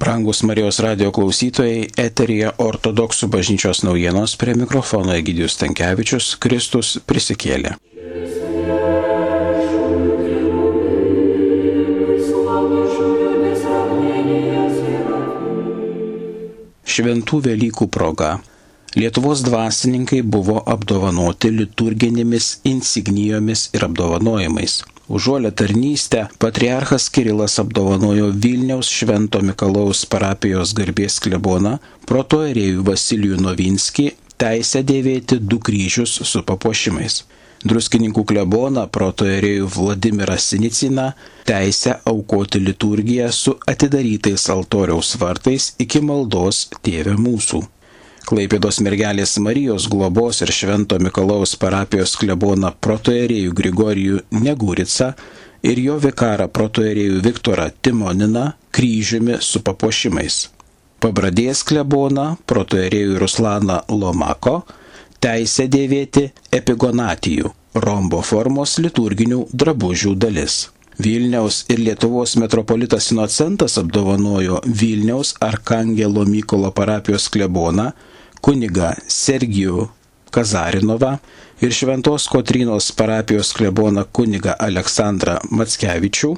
Brangus Marijos radio klausytojai, eterija ortodoksų bažnyčios naujienos prie mikrofono Egidijus Tankievičius Kristus prisikėlė. Šventų Velykų proga Lietuvos dvasininkai buvo apdovanoti liturginėmis insignijomis ir apdovanojimais. Užuolę tarnystę patriarchas Kirilas apdovanojo Vilniaus Švento Mikalaus parapijos garbės kleboną protoerėjų Vasilijų Novinskį teisę dėvėti du kryžius su papuošimais. Druskininkų kleboną protoerėjų Vladimirą Siniciną teisę aukoti liturgiją su atidarytais altoriaus vartais iki maldos Tėve mūsų. Klaipėdos mergelės Marijos globos ir Švento Mikalaus parapijos kleboną protoerėjų Grigorijų Negurica ir jo vikarą protoerėjų Viktorą Timoniną kryžiumi su papuošimais. Pabradės kleboną protoerėjų Ruslaną Lomako teisė dėvėti epigonatijų, rombo formos liturginių drabužių dalis. Vilniaus ir Lietuvos metropolitas Inocentas apdovanojo Vilniaus Arkangelo Mykolo parapijos kleboną kuniga Sergijų Kazarinovą ir Šventos Kotrynos parapijos kleboną kuniga Aleksandrą Matskevičių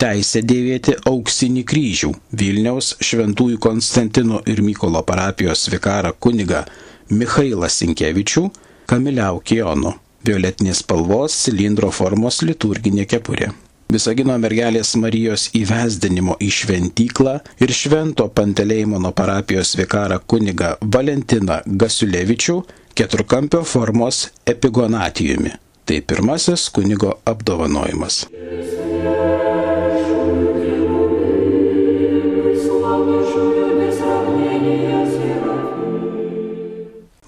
teisę dėvėti auksinį kryžių Vilniaus Šventųjų Konstantino ir Mykolo parapijos vikarą kuniga Mikhailą Sinkevičių Kamiliaukijonu violetinės spalvos cilindro formos liturginė kepurė. Visagino mergelės Marijos įvesdinimo į šventyklą ir švento Panteleimono parapijos vikarą kuniga Valentiną Gasiulevičių keturkampio formos epigonatijumi. Tai pirmasis kunigo apdovanojimas.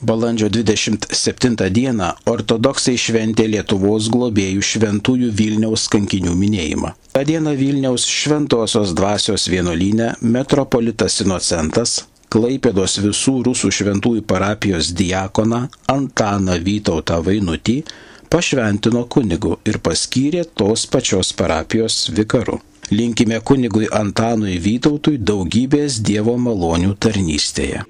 Balandžio 27 dieną ortodoksai šventė Lietuvos globėjų šventųjų Vilniaus kankinių minėjimą. Ta diena Vilniaus šventosios dvasios vienolyne metropolitas Inocentas Klaipėdos visų rusų šventųjų parapijos diakoną Antaną Vytautą Vainutį pašventino kunigu ir paskyrė tos pačios parapijos vikaru. Linkime kunigui Antanui Vytautui daugybės Dievo malonių tarnystėje.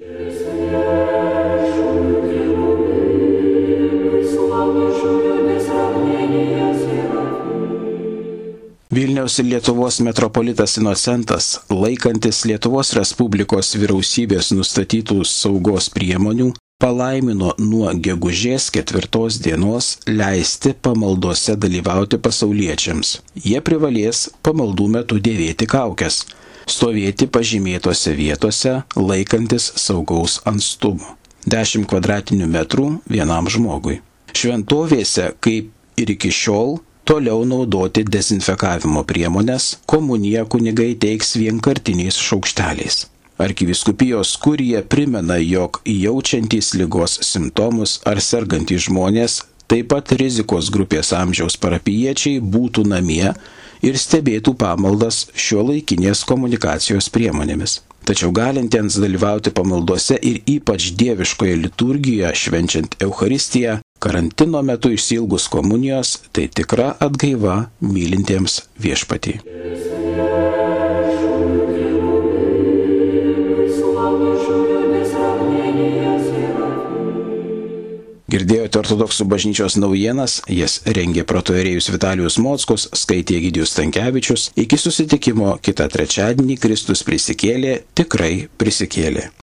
Vilniaus ir Lietuvos metropolitas Inocentas, laikantis Lietuvos Respublikos vyriausybės nustatytų saugos priemonių, palaimino nuo gegužės ketvirtos dienos leisti pamaldose dalyvauti pasauliečiams. Jie privalės pamaldų metu dėvėti kaukės, stovėti pažymėtose vietose, laikantis saugaus antstumo. 10 kvadratinių metrų vienam žmogui. Šventovėse, kaip ir iki šiol, toliau naudoti dezinfekavimo priemonės, komuniją kunigai teiks vienkartiniais šaukšteliais. Arkiviskupijos kurija primena, jog jaučiantys lygos simptomus ar sergantys žmonės, taip pat rizikos grupės amžiaus parapiečiai būtų namie ir stebėtų pamaldas šio laikinės komunikacijos priemonėmis. Tačiau galintiems dalyvauti pamaldose ir ypač dieviškoje liturgijoje švenčiant Euharistiją, Karantino metu išsilgus komunijos tai tikra atgaiva mylintiems viešpatį. Girdėjote ortodoksų bažnyčios naujienas, jas rengė protoerėjus Vitalijus Mockus, skaitė Gidijus Tankievičius. Iki susitikimo kitą trečiadienį Kristus prisikėlė, tikrai prisikėlė.